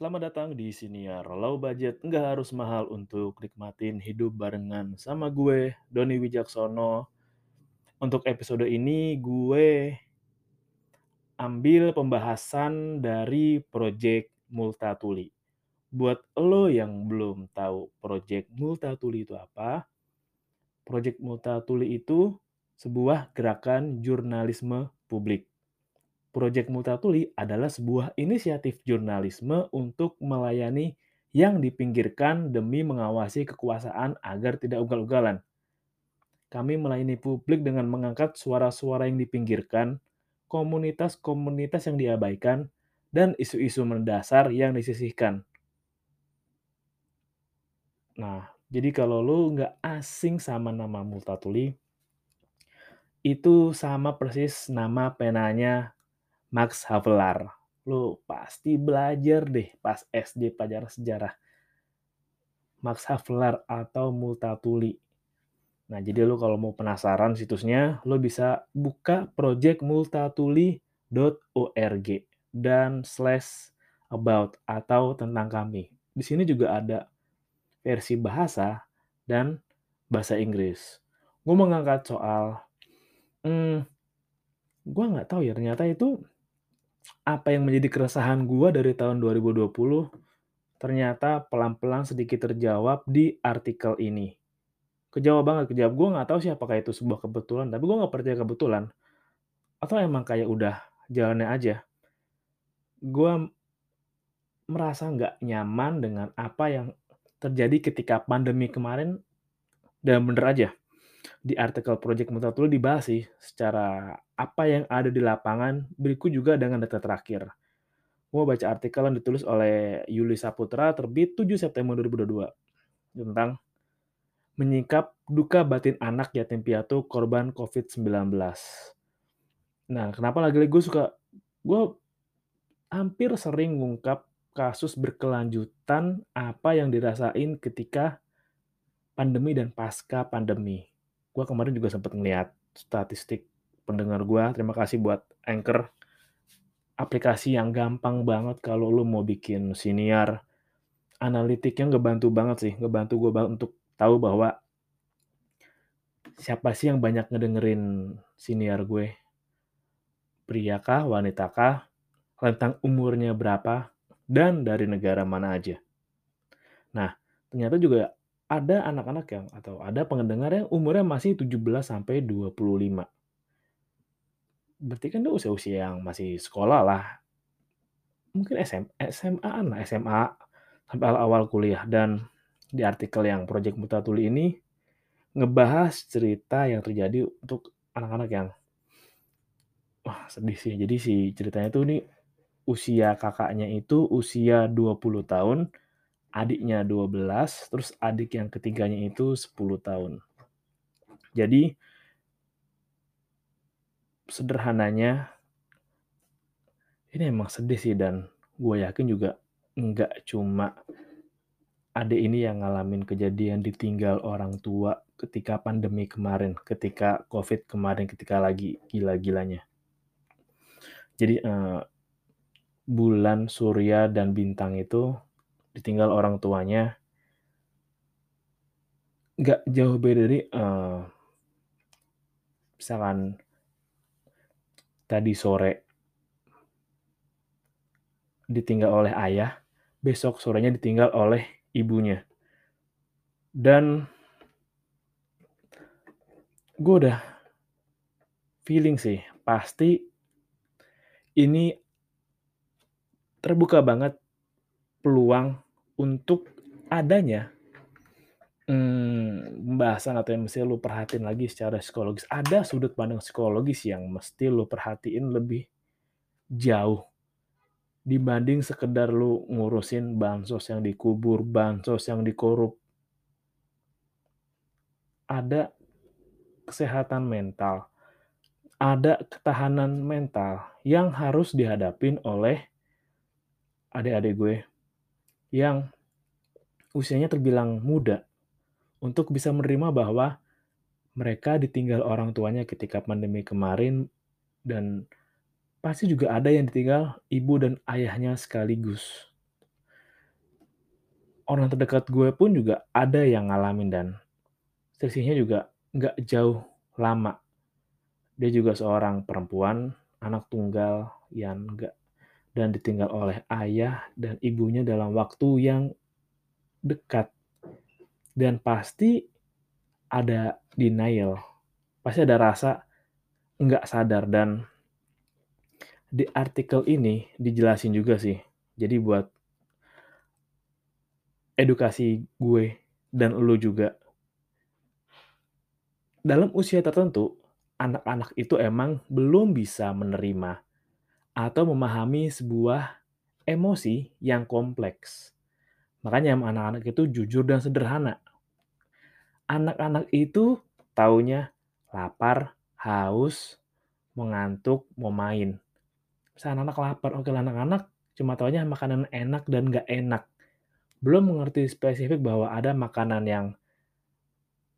Selamat datang di Siniar Low Budget, nggak harus mahal untuk nikmatin hidup barengan sama gue, Doni Wijaksono. Untuk episode ini gue ambil pembahasan dari Project Multatuli. Buat lo yang belum tahu Project Multatuli itu apa, Project Multatuli itu sebuah gerakan jurnalisme publik. Project Multatuli adalah sebuah inisiatif jurnalisme untuk melayani yang dipinggirkan demi mengawasi kekuasaan agar tidak ugal-ugalan. Kami melayani publik dengan mengangkat suara-suara yang dipinggirkan, komunitas-komunitas yang diabaikan, dan isu-isu mendasar yang disisihkan. Nah, jadi kalau lu nggak asing sama nama Multatuli, itu sama persis nama penanya Max Havelaar. Lu pasti belajar deh pas SD pelajaran sejarah. Max Havelaar atau Multatuli. Nah, jadi lu kalau mau penasaran situsnya, lu bisa buka projectmultatuli.org dan slash about atau tentang kami. Di sini juga ada versi bahasa dan bahasa Inggris. Gue mengangkat soal, hmm, gue nggak tahu ya ternyata itu apa yang menjadi keresahan gue dari tahun 2020 ternyata pelan-pelan sedikit terjawab di artikel ini. Kejawab banget, kejawab. Gue nggak tahu sih apakah itu sebuah kebetulan, tapi gue nggak percaya kebetulan. Atau emang kayak udah jalannya aja. Gue merasa nggak nyaman dengan apa yang terjadi ketika pandemi kemarin dan bener aja. Di artikel Project Multatuli dibahas sih secara apa yang ada di lapangan, berikut juga dengan data terakhir. Gue baca artikel yang ditulis oleh Yuli Saputra terbit 7 September 2022 tentang menyingkap duka batin anak yatim piatu korban COVID-19. Nah, kenapa lagi-lagi gue suka, gue hampir sering ngungkap kasus berkelanjutan apa yang dirasain ketika pandemi dan pasca pandemi. Gue kemarin juga sempat ngeliat statistik pendengar gue. Terima kasih buat Anchor. Aplikasi yang gampang banget kalau lo mau bikin siniar. Analitiknya ngebantu banget sih. Ngebantu gue banget untuk tahu bahwa siapa sih yang banyak ngedengerin siniar gue. Pria kah, wanita kah, rentang umurnya berapa, dan dari negara mana aja. Nah, ternyata juga ada anak-anak yang atau ada pendengar yang umurnya masih 17 sampai 25. Berarti kan itu usia-usia yang masih sekolah lah. Mungkin SM, SMA lah, SMA sampai awal kuliah dan di artikel yang Project Mutatuli ini ngebahas cerita yang terjadi untuk anak-anak yang wah sedih sih. Jadi si ceritanya tuh nih usia kakaknya itu usia 20 tahun, adiknya 12, terus adik yang ketiganya itu 10 tahun. Jadi sederhananya ini emang sedih sih dan gue yakin juga nggak cuma adik ini yang ngalamin kejadian ditinggal orang tua ketika pandemi kemarin, ketika COVID kemarin, ketika lagi gila-gilanya. Jadi eh, bulan, surya, dan bintang itu ditinggal orang tuanya nggak jauh beda dari eh, misalkan tadi sore ditinggal oleh ayah, besok sorenya ditinggal oleh ibunya. Dan gue udah feeling sih, pasti ini terbuka banget peluang untuk adanya hmm, pembahasan atau yang mesti lu perhatiin lagi secara psikologis. Ada sudut pandang psikologis yang mesti lu perhatiin lebih jauh dibanding sekedar lu ngurusin bansos yang dikubur, bansos yang dikorup. Ada kesehatan mental, ada ketahanan mental yang harus dihadapin oleh adik-adik gue yang usianya terbilang muda untuk bisa menerima bahwa mereka ditinggal orang tuanya ketika pandemi kemarin dan pasti juga ada yang ditinggal ibu dan ayahnya sekaligus. orang terdekat gue pun juga ada yang ngalamin dan selisihnya juga nggak jauh lama. Dia juga seorang perempuan, anak tunggal yang nggak dan ditinggal oleh ayah dan ibunya dalam waktu yang dekat. Dan pasti ada denial, pasti ada rasa nggak sadar dan di artikel ini dijelasin juga sih. Jadi buat edukasi gue dan lu juga. Dalam usia tertentu, anak-anak itu emang belum bisa menerima atau memahami sebuah emosi yang kompleks. Makanya anak-anak itu jujur dan sederhana. Anak-anak itu taunya lapar, haus, mengantuk, mau main. Misalnya anak lapar, oke anak-anak cuma taunya makanan enak dan nggak enak. Belum mengerti spesifik bahwa ada makanan yang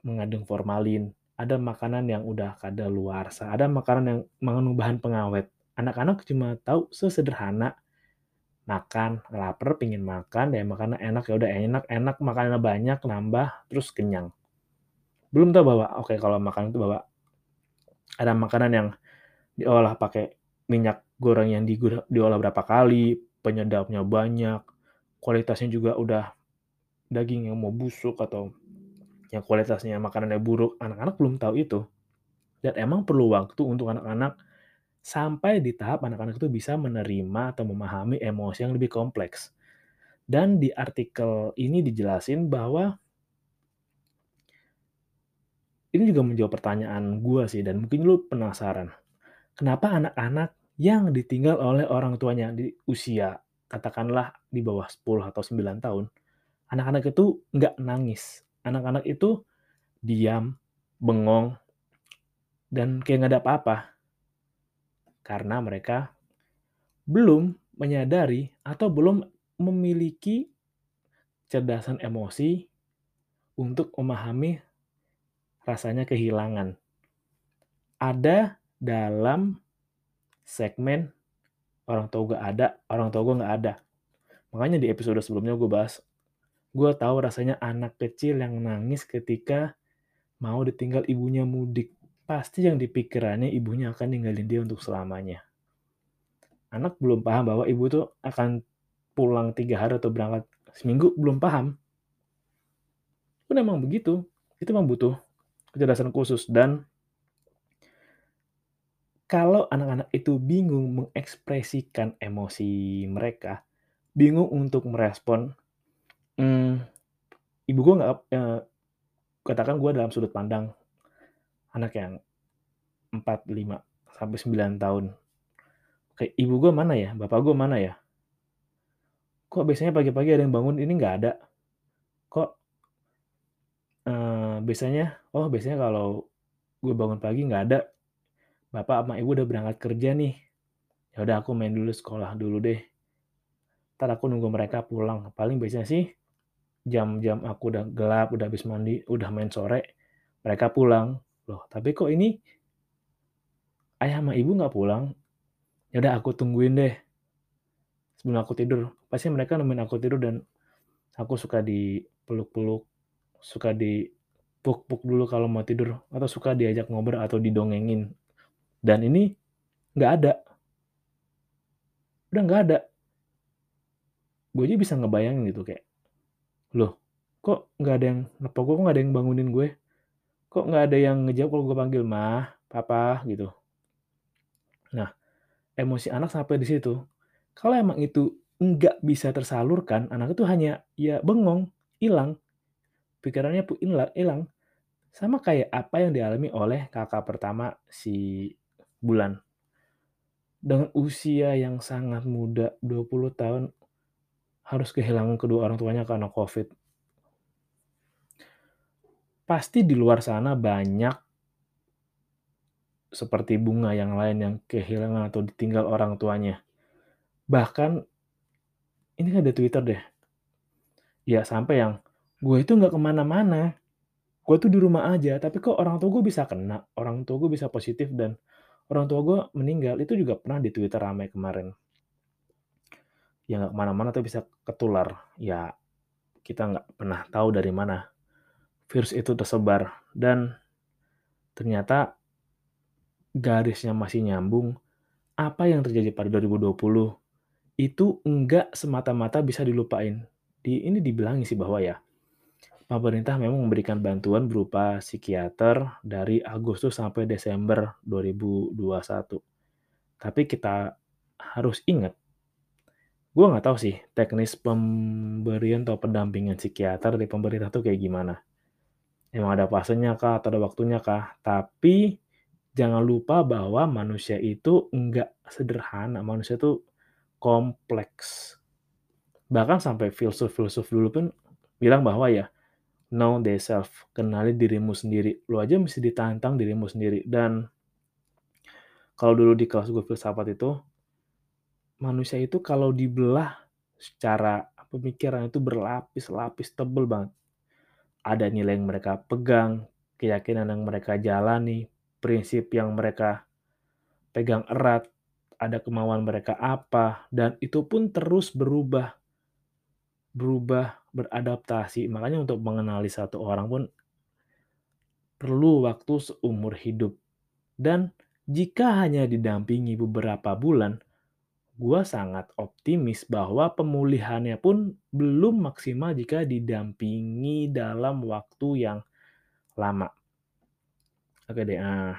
mengandung formalin, ada makanan yang udah kadaluarsa, ada makanan yang mengandung bahan pengawet. Anak-anak cuma tahu sesederhana makan, lapar, pingin makan, ya makanan enak ya udah enak, enak makannya banyak, nambah, terus kenyang. Belum tahu bahwa oke kalau makan itu bahwa ada makanan yang diolah pakai minyak goreng yang diolah berapa kali, penyedapnya banyak, kualitasnya juga udah daging yang mau busuk atau yang kualitasnya makanannya buruk, anak-anak belum tahu itu. Dan emang perlu waktu untuk anak-anak sampai di tahap anak-anak itu bisa menerima atau memahami emosi yang lebih kompleks. Dan di artikel ini dijelasin bahwa ini juga menjawab pertanyaan gue sih, dan mungkin lu penasaran. Kenapa anak-anak yang ditinggal oleh orang tuanya di usia katakanlah di bawah 10 atau 9 tahun, anak-anak itu nggak nangis. Anak-anak itu diam, bengong, dan kayak nggak ada apa-apa. Karena mereka belum menyadari atau belum memiliki cerdasan emosi untuk memahami rasanya kehilangan. Ada dalam segmen orang tua gue ada, orang tua gue nggak ada. Makanya di episode sebelumnya gue bahas, gue tahu rasanya anak kecil yang nangis ketika mau ditinggal ibunya mudik. Pasti yang dipikirannya ibunya akan ninggalin dia untuk selamanya. Anak belum paham bahwa ibu tuh akan pulang tiga hari atau berangkat seminggu, belum paham. Itu memang begitu. Itu memang butuh kecerdasan khusus. Dan kalau anak-anak itu bingung mengekspresikan emosi mereka, bingung untuk merespon, hmm, ibu gue nggak, eh, katakan gue dalam sudut pandang anak yang 4, 5, sampai 9 tahun. Kayak ibu gue mana ya? Bapak gue mana ya? Kok biasanya pagi-pagi ada yang bangun, ini nggak ada? Kok uh, biasanya, oh biasanya kalau gue bangun pagi nggak ada, bapak sama ibu udah berangkat kerja nih. Ya udah aku main dulu sekolah dulu deh. Ntar aku nunggu mereka pulang. Paling biasanya sih jam-jam aku udah gelap, udah habis mandi, udah main sore, mereka pulang. Loh, tapi kok ini ayah sama ibu nggak pulang? Ya udah aku tungguin deh. Sebelum aku tidur, pasti mereka nemenin aku tidur dan aku suka dipeluk-peluk, suka dipuk-puk dulu kalau mau tidur, atau suka diajak ngobrol atau didongengin dan ini nggak ada. Udah nggak ada. Gue aja bisa ngebayangin gitu kayak, loh kok nggak ada yang nepok gue, kok nggak ada yang bangunin gue? Kok nggak ada yang ngejawab kalau gue panggil mah, papa gitu. Nah, emosi anak sampai di situ. Kalau emang itu nggak bisa tersalurkan, anak itu hanya ya bengong, hilang. Pikirannya pun hilang. Sama kayak apa yang dialami oleh kakak pertama si bulan. Dengan usia yang sangat muda, 20 tahun, harus kehilangan kedua orang tuanya karena COVID. Pasti di luar sana banyak seperti bunga yang lain yang kehilangan atau ditinggal orang tuanya. Bahkan, ini kan ada Twitter deh. Ya sampai yang, gue itu nggak ke mana-mana. Gue tuh di rumah aja, tapi kok orang tua gue bisa kena, orang tua gue bisa positif dan orang tua gue meninggal itu juga pernah di Twitter ramai kemarin. Ya nggak ke mana-mana tuh bisa ketular. Ya kita nggak pernah tahu dari mana virus itu tersebar dan ternyata garisnya masih nyambung. Apa yang terjadi pada 2020 itu enggak semata-mata bisa dilupain. Di ini dibilangin sih bahwa ya pemerintah memang memberikan bantuan berupa psikiater dari Agustus sampai Desember 2021. Tapi kita harus ingat, gue nggak tahu sih teknis pemberian atau pendampingan psikiater di pemerintah tuh kayak gimana. Emang ada fasenya kah atau ada waktunya kah? Tapi jangan lupa bahwa manusia itu enggak sederhana. Manusia itu kompleks. Bahkan sampai filsuf-filsuf dulu pun bilang bahwa ya know thyself, kenali dirimu sendiri. Lu aja mesti ditantang dirimu sendiri. Dan kalau dulu di kelas gue filsafat itu, manusia itu kalau dibelah secara pemikiran itu berlapis-lapis tebel banget. Ada nilai yang mereka pegang, keyakinan yang mereka jalani, prinsip yang mereka pegang erat, ada kemauan mereka apa, dan itu pun terus berubah, berubah, beradaptasi. Makanya untuk mengenali satu orang pun perlu waktu seumur hidup. Dan jika hanya didampingi beberapa bulan, gue sangat optimis bahwa pemulihannya pun belum maksimal jika didampingi dalam waktu yang lama. Oke deh, ah,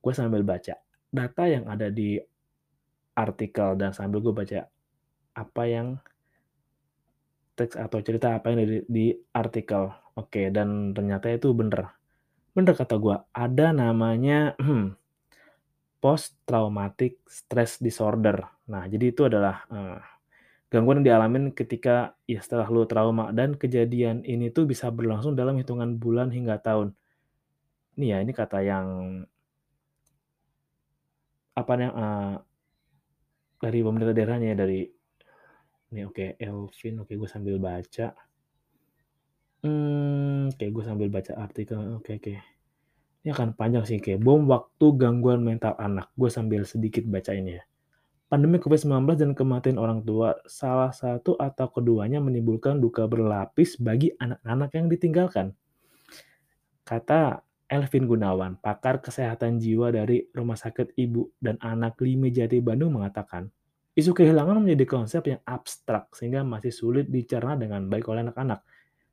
gue sambil baca data yang ada di artikel dan sambil gue baca apa yang teks atau cerita apa yang ada di, di artikel. Oke, dan ternyata itu bener. Bener kata gue, ada namanya post traumatic stress disorder. Nah, jadi itu adalah uh, gangguan yang dialamin ketika ya setelah lu trauma dan kejadian ini tuh bisa berlangsung dalam hitungan bulan hingga tahun. Ini ya, ini kata yang apa yang uh, dari pemerintah daerahnya dari ini oke okay, Elvin oke okay, gue sambil baca hmm oke okay, gue sambil baca artikel oke okay, oke okay. Ini akan panjang sih kayak bom waktu gangguan mental anak. Gue sambil sedikit baca ini ya. Pandemi COVID-19 dan kematian orang tua salah satu atau keduanya menimbulkan duka berlapis bagi anak-anak yang ditinggalkan. Kata Elvin Gunawan, pakar kesehatan jiwa dari Rumah Sakit Ibu dan Anak Lime Jati Bandung mengatakan, isu kehilangan menjadi konsep yang abstrak sehingga masih sulit dicerna dengan baik oleh anak-anak.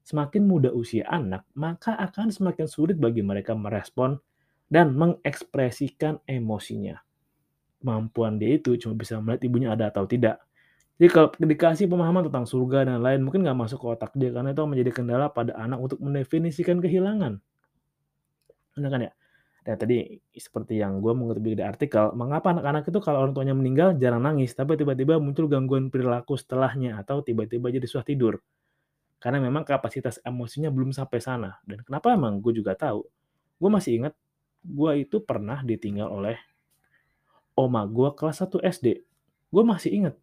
Semakin muda usia anak, maka akan semakin sulit bagi mereka merespon dan mengekspresikan emosinya. Kemampuan dia itu cuma bisa melihat ibunya ada atau tidak. Jadi kalau dikasih pemahaman tentang surga dan lain, mungkin nggak masuk ke otak dia karena itu menjadi kendala pada anak untuk mendefinisikan kehilangan. Bener kan ya? Dan tadi seperti yang gue mengutip di artikel, mengapa anak-anak itu kalau orang tuanya meninggal jarang nangis, tapi tiba-tiba muncul gangguan perilaku setelahnya atau tiba-tiba jadi susah tidur. Karena memang kapasitas emosinya belum sampai sana. Dan kenapa emang gue juga tahu. Gue masih ingat gue itu pernah ditinggal oleh oma gue kelas 1 SD. Gue masih ingat.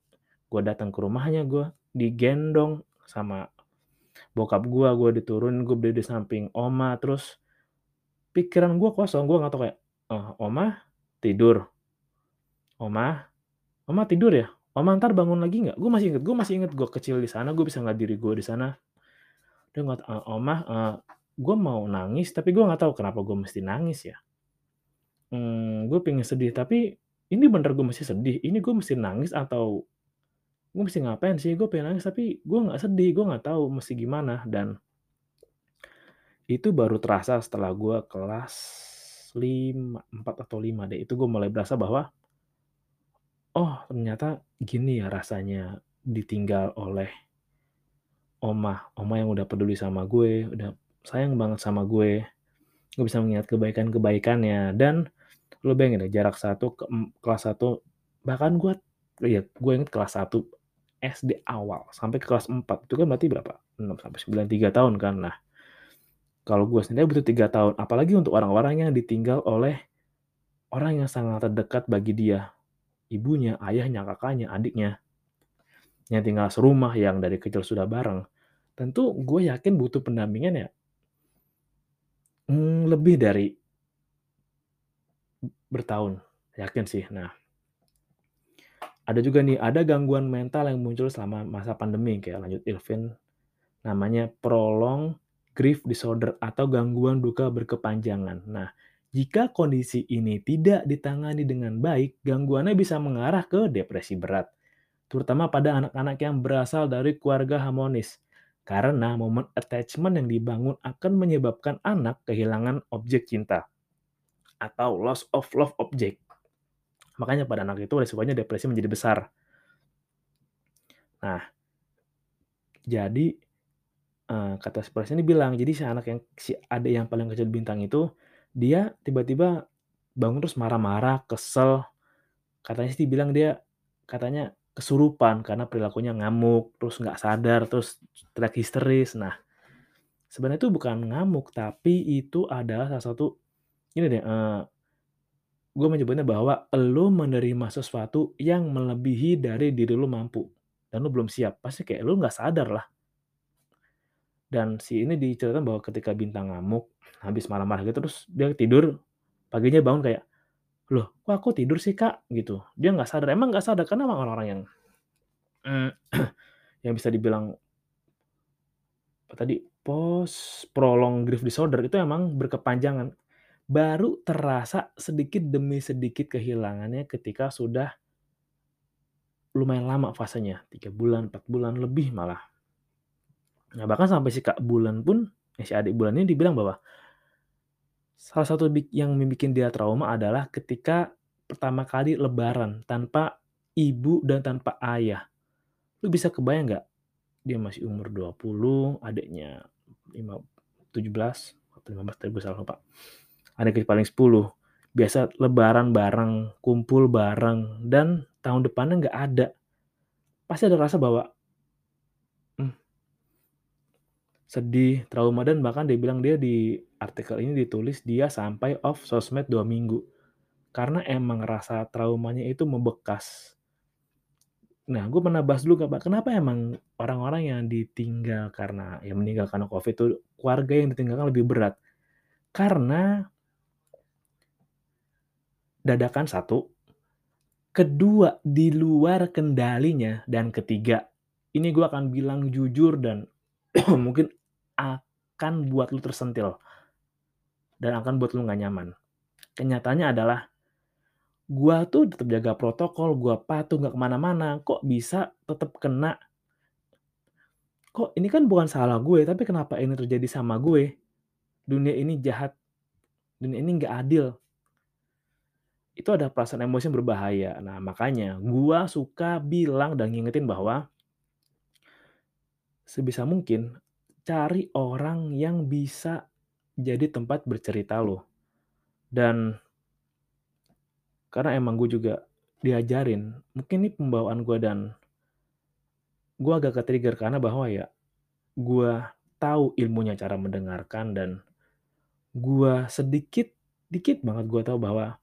Gue datang ke rumahnya, gue digendong sama bokap gue, gue diturunin, gue berdiri di samping oma, terus pikiran gue kosong, gue nggak tahu kayak, oh, oma tidur, oma, oma tidur ya, oma ntar bangun lagi nggak? Gue masih inget, gue masih inget gue kecil di sana, gue bisa nggak diri gue di sana. Dia nggak, uh, oma, uh, gue mau nangis, tapi gue nggak tahu kenapa gue mesti nangis ya. Hmm, gue pengen sedih, tapi ini bener gue mesti sedih. Ini gue mesti nangis atau gue mesti ngapain sih? Gue pengen nangis, tapi gue nggak sedih, gue nggak tahu mesti gimana. Dan itu baru terasa setelah gue kelas 5, 4 atau 5 deh. Itu gue mulai berasa bahwa, oh ternyata gini ya rasanya ditinggal oleh oma. Oma yang udah peduli sama gue, udah sayang banget sama gue. Gue bisa mengingat kebaikan-kebaikannya. Dan lo bayangin deh, jarak satu ke kelas 1, bahkan gue, ya gue inget kelas 1 SD awal sampai ke kelas 4. Itu kan berarti berapa? 6 sampai 9, 3 tahun kan. Nah, kalau gue sendiri butuh tiga tahun, apalagi untuk orang-orang yang ditinggal oleh orang yang sangat terdekat bagi dia. Ibunya, ayahnya, kakaknya, adiknya. Yang tinggal serumah, yang dari kecil sudah bareng. Tentu gue yakin butuh pendampingan ya. Hmm, lebih dari bertahun. Yakin sih. Nah, ada juga nih, ada gangguan mental yang muncul selama masa pandemi. Kayak lanjut Ilvin namanya prolong grief disorder atau gangguan duka berkepanjangan. Nah, jika kondisi ini tidak ditangani dengan baik, gangguannya bisa mengarah ke depresi berat, terutama pada anak-anak yang berasal dari keluarga harmonis. Karena momen attachment yang dibangun akan menyebabkan anak kehilangan objek cinta atau loss of love object. Makanya pada anak itu resikonya depresi menjadi besar. Nah, jadi uh, kata si ini bilang, jadi si anak yang si adik yang paling kecil bintang itu dia tiba-tiba bangun terus marah-marah, kesel. Katanya sih bilang dia katanya kesurupan karena perilakunya ngamuk, terus nggak sadar, terus teriak histeris. Nah, sebenarnya itu bukan ngamuk, tapi itu adalah salah satu ini deh, uh, gue menyebutnya bahwa lo menerima sesuatu yang melebihi dari diri lo mampu dan lo belum siap. Pasti kayak lo nggak sadar lah. Dan si ini diceritakan bahwa ketika bintang ngamuk, habis marah-marah gitu, terus dia tidur, paginya bangun kayak, loh kok aku tidur sih kak? Gitu. Dia nggak sadar, emang nggak sadar karena emang orang-orang yang yang bisa dibilang apa tadi post prolong grief disorder itu emang berkepanjangan baru terasa sedikit demi sedikit kehilangannya ketika sudah lumayan lama fasenya, tiga bulan, empat bulan, lebih malah. Nah, bahkan sampai si Kak Bulan pun, eh, si adik Bulan ini dibilang bahwa salah satu yang membuat dia trauma adalah ketika pertama kali lebaran tanpa ibu dan tanpa ayah. Lu bisa kebayang nggak? Dia masih umur 20, adiknya 5, 17 atau 15 tadi gue salah lupa. Adik paling 10. Biasa lebaran bareng, kumpul bareng, dan tahun depannya nggak ada. Pasti ada rasa bahwa sedih, trauma, dan bahkan dia bilang dia di artikel ini ditulis dia sampai off sosmed dua minggu. Karena emang rasa traumanya itu membekas. Nah, gue pernah bahas dulu Pak, kenapa emang orang-orang yang ditinggal karena yang meninggal karena COVID itu keluarga yang ditinggalkan lebih berat? Karena dadakan satu, kedua di luar kendalinya, dan ketiga, ini gue akan bilang jujur dan mungkin akan buat lu tersentil dan akan buat lu gak nyaman. Kenyataannya adalah gua tuh tetap jaga protokol, gua patuh nggak ke mana-mana, kok bisa tetap kena? Kok ini kan bukan salah gue, tapi kenapa ini terjadi sama gue? Dunia ini jahat, dunia ini nggak adil. Itu ada perasaan emosi yang berbahaya. Nah makanya gua suka bilang dan ngingetin bahwa sebisa mungkin cari orang yang bisa jadi tempat bercerita lo. Dan karena emang gue juga diajarin, mungkin ini pembawaan gue dan gue agak ke-trigger karena bahwa ya gue tahu ilmunya cara mendengarkan dan gue sedikit dikit banget gue tahu bahwa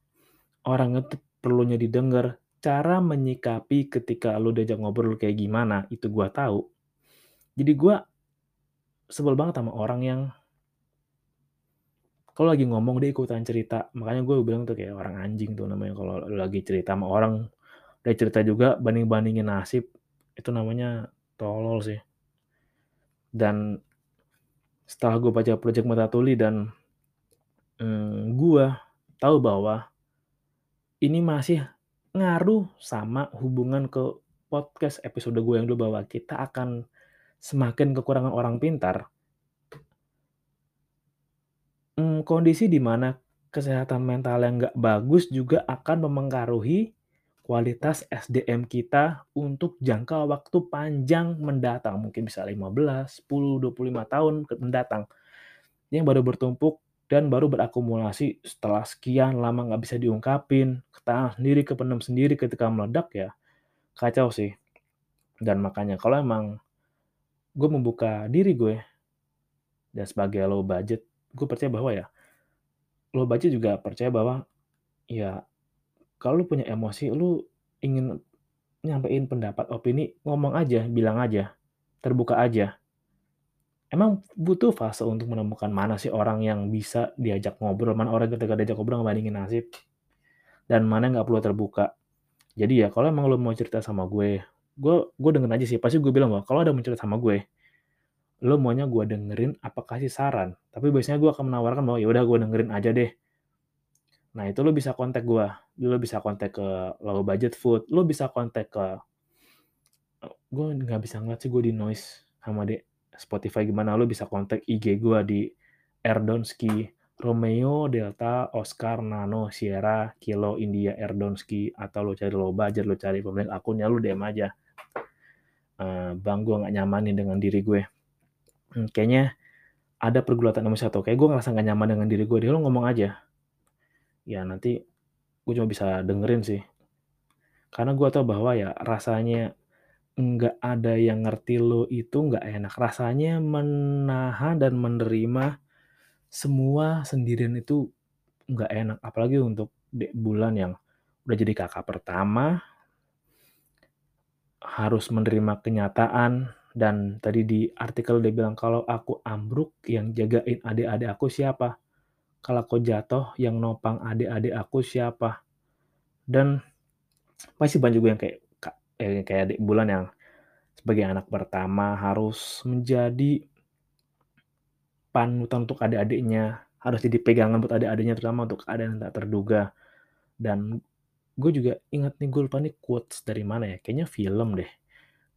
orang itu perlunya didengar cara menyikapi ketika lo diajak ngobrol kayak gimana itu gue tahu jadi gue sebel banget sama orang yang kalau lagi ngomong dia ikutan cerita. Makanya gue bilang tuh kayak orang anjing tuh namanya. Kalau lagi cerita sama orang dia cerita juga banding bandingin nasib itu namanya tolol sih. Dan setelah gue baca project Metatuli dan hmm, gue tahu bahwa ini masih ngaruh sama hubungan ke podcast episode gue yang dulu bahwa kita akan semakin kekurangan orang pintar, hmm, kondisi di mana kesehatan mental yang nggak bagus juga akan memengaruhi kualitas SDM kita untuk jangka waktu panjang mendatang. Mungkin bisa 15, 10, 25 tahun mendatang. Yang baru bertumpuk dan baru berakumulasi setelah sekian lama nggak bisa diungkapin, ketahan sendiri, kependam sendiri ketika meledak ya kacau sih. Dan makanya kalau emang gue membuka diri gue dan sebagai low budget gue percaya bahwa ya low budget juga percaya bahwa ya kalau lu punya emosi lu ingin nyampein pendapat opini ngomong aja bilang aja terbuka aja. Emang butuh fase untuk menemukan mana sih orang yang bisa diajak ngobrol mana orang ketika diajak ngobrol ngebandingin nasib dan mana nggak perlu terbuka. Jadi ya kalau emang lu mau cerita sama gue gue gue denger aja sih pasti gue bilang bahwa kalau ada mencerita sama gue Lo maunya gue dengerin apa kasih saran? Tapi biasanya gue akan menawarkan bahwa, "Ya udah gue dengerin aja deh." Nah, itu lo bisa kontak gue. Lo bisa kontak ke Low Budget Food, lo bisa kontak ke gue nggak bisa ngeliat sih gue di-noise sama di Spotify gimana, lo bisa kontak IG gue di Erdonski, Romeo Delta Oscar Nano Sierra Kilo India Erdonski, atau lo cari Low Budget, lo cari pemilik akunnya, lo DM aja. Eee, "Bang, gue nggak nyaman nih dengan diri gue. Mmm, kayaknya ada pergulatan nomor 1, kayak gue ngerasa nggak nyaman dengan diri gue deh." Lo ngomong aja. Ya nanti gue cuma bisa dengerin sih. Karena gue tahu bahwa ya rasanya nggak ada yang ngerti lo itu nggak enak. Rasanya menahan dan menerima semua sendirian itu nggak enak, apalagi untuk bulan yang udah jadi kakak pertama harus menerima kenyataan dan tadi di artikel dia bilang, "Kalau aku ambruk yang jagain adik-adik aku siapa? Kalau aku jatuh yang nopang adik-adik aku siapa?" Dan masih banyak juga yang kayak ka eee, kayak adik bulan yang sebagai anak pertama harus menjadi panutan untuk adik-adiknya, harus jadi pegangan buat adik-adiknya terutama untuk keadaan yang tak terduga. Dan gue juga inget nih, gue lupa nih quotes dari mana ya, kayaknya film deh.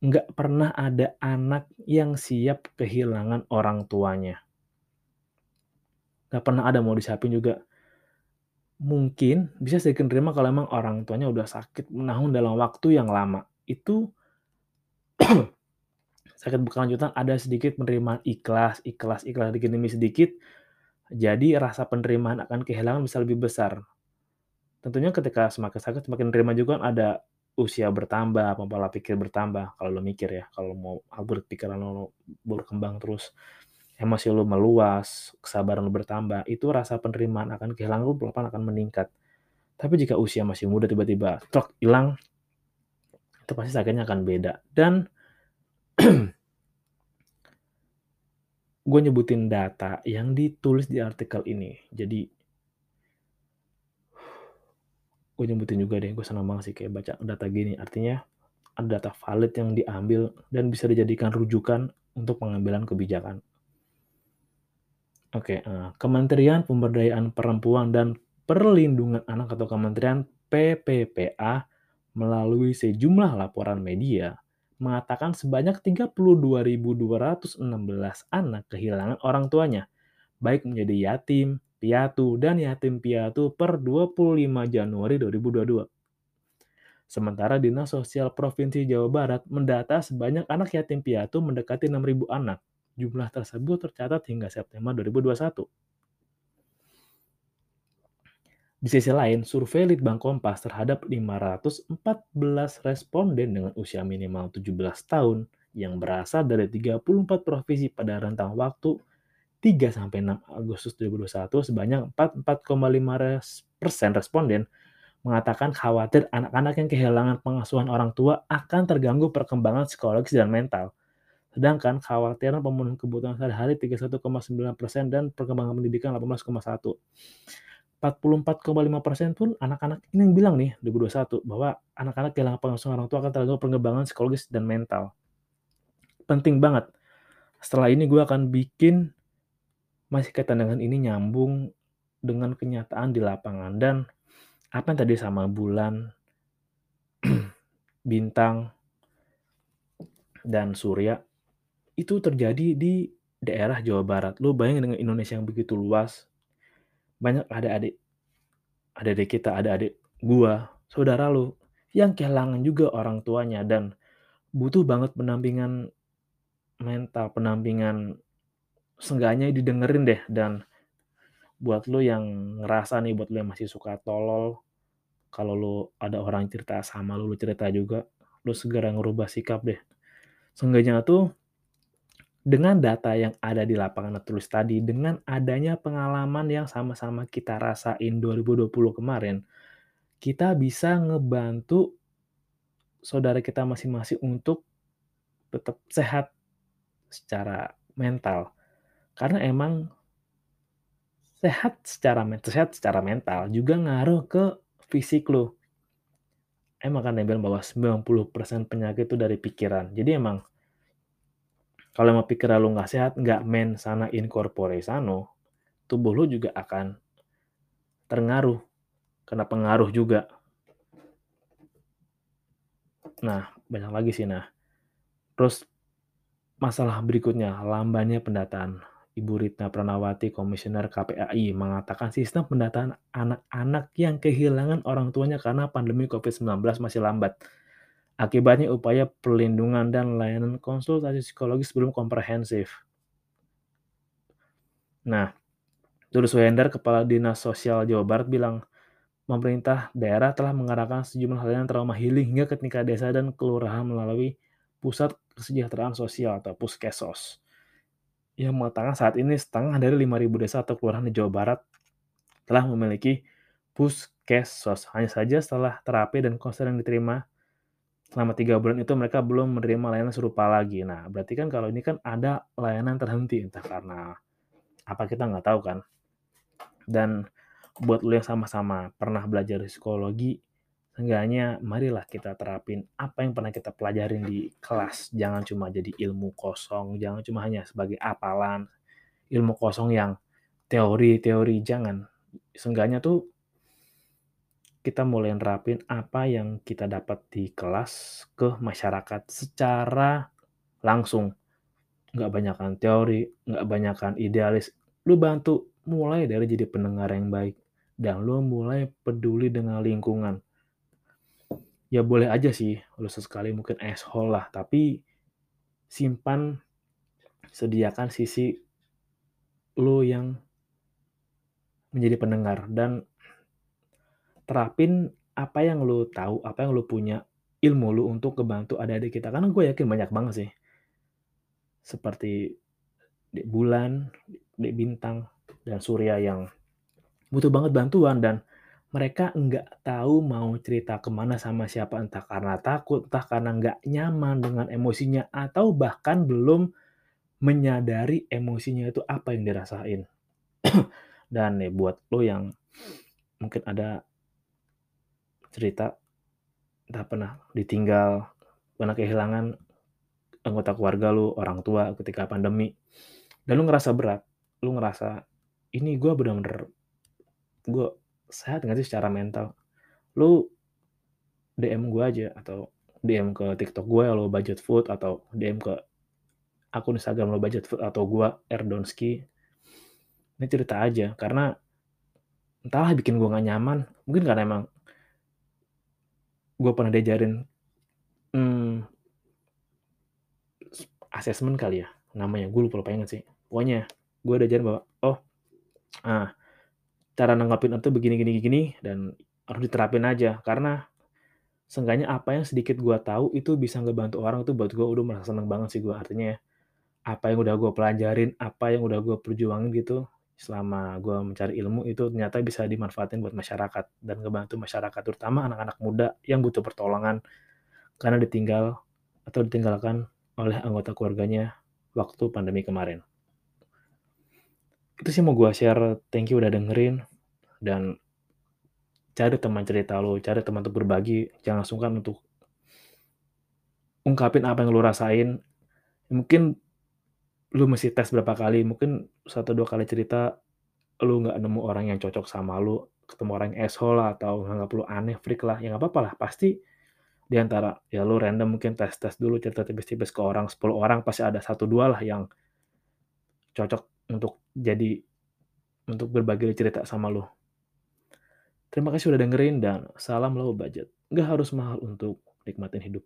Nggak pernah ada anak yang siap kehilangan orang tuanya. Nggak pernah ada, mau disiapin juga. Mungkin bisa sedikit nerima kalau emang orang tuanya udah sakit menahun dalam waktu yang lama. Itu sakit berkelanjutan ada sedikit penerimaan ikhlas ikhlas ikhlas sedikit demi sedikit, jadi rasa penerimaan akan kehilangan bisa lebih besar. Tentunya ketika semakin sakit semakin nerima juga kan ada usia bertambah, pola pikir bertambah, kalau lo mikir ya, kalau mau pikiran lo berkembang terus, emosi lo meluas, kesabaran lo bertambah, itu rasa penerimaan akan kehilangan lo pelan-pelan akan meningkat. Tapi jika usia masih muda tiba-tiba trok hilang, itu pasti sakitnya akan beda. Dan gue nyebutin data yang ditulis di artikel ini. Jadi gue nyebutin juga deh, gue senang banget sih kayak baca data gini. Artinya ada data valid yang diambil dan bisa dijadikan rujukan untuk pengambilan kebijakan. Oke, uh, Kementerian Pemberdayaan Perempuan dan Perlindungan Anak atau Kementerian PPPA melalui sejumlah laporan media mengatakan sebanyak 32.216 anak kehilangan orang tuanya, baik menjadi yatim, piatu, dan yatim piatu per 25 Januari 2022. Sementara Dinas Sosial Provinsi Jawa Barat mendata sebanyak anak yatim piatu mendekati 6.000 anak. Jumlah tersebut tercatat hingga September 2021. Di sisi lain, survei Litbang Kompas terhadap 514 responden dengan usia minimal 17 tahun yang berasal dari 34 provinsi pada rentang waktu 3 sampai 6 Agustus 2021 sebanyak 44,5 persen responden mengatakan khawatir anak-anak yang kehilangan pengasuhan orang tua akan terganggu perkembangan psikologis dan mental. Sedangkan kekhawatiran pemenuhan kebutuhan sehari-hari 31,9 persen dan perkembangan pendidikan 18,1. 44,5 persen pun anak-anak ini yang bilang nih 2021 bahwa anak-anak kehilangan pengasuhan orang tua akan terganggu perkembangan psikologis dan mental. Penting banget. Setelah ini gue akan bikin masih kaitan dengan ini nyambung dengan kenyataan di lapangan dan apa yang tadi sama bulan, bintang, dan surya itu terjadi di daerah Jawa Barat. Lu bayangin dengan Indonesia yang begitu luas, banyak adik-adik, adik-adik kita, adik-adik gua, saudara lu, yang kehilangan juga orang tuanya dan butuh banget pendampingan mental, pendampingan seenggaknya didengerin deh dan buat lo yang ngerasa nih, buat lo yang masih suka tolol, kalau lo ada orang cerita sama lo, lo cerita juga, lo segera ngerubah sikap deh. Seenggaknya tuh dengan data yang ada di lapangan tulis tadi, dengan adanya pengalaman yang sama-sama kita rasain 2020 kemarin, kita bisa ngebantu saudara kita masing-masing untuk tetap sehat secara mental. Karena emang sehat secara mental, sehat secara mental juga ngaruh ke fisik lo. Emang kan bilang bahwa 90% penyakit itu dari pikiran. Jadi emang Kalau emang pikiran lu nggak sehat, nggak mens sana in corpore sano, tubuh lu juga akan terpengaruh, kena pengaruh juga. Nah, banyak lagi sih, nah. Terus masalah berikutnya, lambannya pendataan. Ibu Ritna Pranawati, Komisioner KPAI, mengatakan sistem pendataan anak-anak yang kehilangan orang tuanya karena pandemi COVID-19 masih lambat. Akibatnya upaya perlindungan dan layanan konsultasi psikologis belum komprehensif. Nah, Tulus Wender, Kepala Dinas Sosial Jawa Barat bilang, pemerintah daerah telah mengarahkan sejumlah layanan trauma healing hingga ke tingkat desa dan kelurahan melalui Pusat Kesejahteraan Sosial atau Puskesos. Yang mengatakan saat ini setengah dari 5.000 desa atau kelurahan di Jawa Barat telah memiliki Puskesos. Hanya saja setelah terapi dan konseling diterima selama tiga bulan itu mereka belum menerima layanan serupa lagi. Nah, berarti kan kalau ini kan ada layanan terhenti, entah karena apa kita nggak tahu kan. Dan buat lo yang sama-sama pernah belajar psikologi, seenggaknya marilah kita terapin apa yang pernah kita pelajarin di kelas. Jangan cuma jadi ilmu kosong, jangan cuma hanya sebagai apalan, ilmu kosong yang teori-teori, jangan. Seenggaknya tuh kita mulai nerapin apa yang kita dapat di kelas ke masyarakat secara langsung. Nggak banyakkan teori, nggak banyakkan idealis. Lu bantu mulai dari jadi pendengar yang baik. Dan lu mulai peduli dengan lingkungan. Ya boleh aja sih, lu sesekali mungkin asshole lah, tapi simpan, sediakan sisi lu yang menjadi pendengar dan terapin apa yang lu tahu, apa yang lu punya, ilmu lu untuk ngebantu adik-adik kita. Karena gue yakin banyak banget sih. Seperti Dek Bulan, Dek Bintang, dan Surya yang butuh banget bantuan dan mereka nggak tahu mau cerita ke mana sama siapa entah karena takut, entah karena nggak nyaman dengan emosinya atau bahkan belum menyadari emosinya itu apa yang dirasain. dan nih buat lo yang mungkin ada cerita entah pernah ditinggal, pernah kehilangan anggota keluarga lu, orang tua ketika pandemi, dan lu ngerasa berat, lu ngerasa ini gue bener-bener gue sehat nggak sih secara mental? Lu DM gue aja atau DM ke TikTok gue lo budget food atau DM ke akun Instagram lo budget food atau gue Erdonski. Ini cerita aja karena entahlah bikin gue gak nyaman. Mungkin karena emang gue pernah diajarin hmm, asesmen kali ya namanya gue lupa lupa inget sih pokoknya gue diajarin bahwa oh ah cara nanggapin itu begini gini gini dan harus diterapin aja karena seenggaknya apa yang sedikit gue tahu itu bisa ngebantu orang itu buat gue udah merasa seneng banget sih gue artinya apa yang udah gue pelajarin apa yang udah gue perjuangin gitu selama gue mencari ilmu itu ternyata bisa dimanfaatin buat masyarakat dan ngebantu masyarakat terutama anak-anak muda yang butuh pertolongan karena ditinggal atau ditinggalkan oleh anggota keluarganya waktu pandemi kemarin. Itu sih mau gue share, thank you udah dengerin dan cari teman cerita lo, cari teman untuk berbagi, jangan sungkan untuk ungkapin apa yang lo rasain. Mungkin lu mesti tes berapa kali, mungkin satu dua kali cerita lu nggak nemu orang yang cocok sama lu, ketemu orang yang asshole lah, atau nganggap lu aneh, freak lah, ya nggak apa-apa lah. Pasti di antara ya lu random mungkin tes-tes dulu cerita tipis-tipis ke orang, 10 orang pasti ada satu dua lah yang cocok untuk jadi untuk berbagi cerita sama lu. Terima kasih udah dengerin dan salam low budget. Nggak harus mahal untuk nikmatin hidup.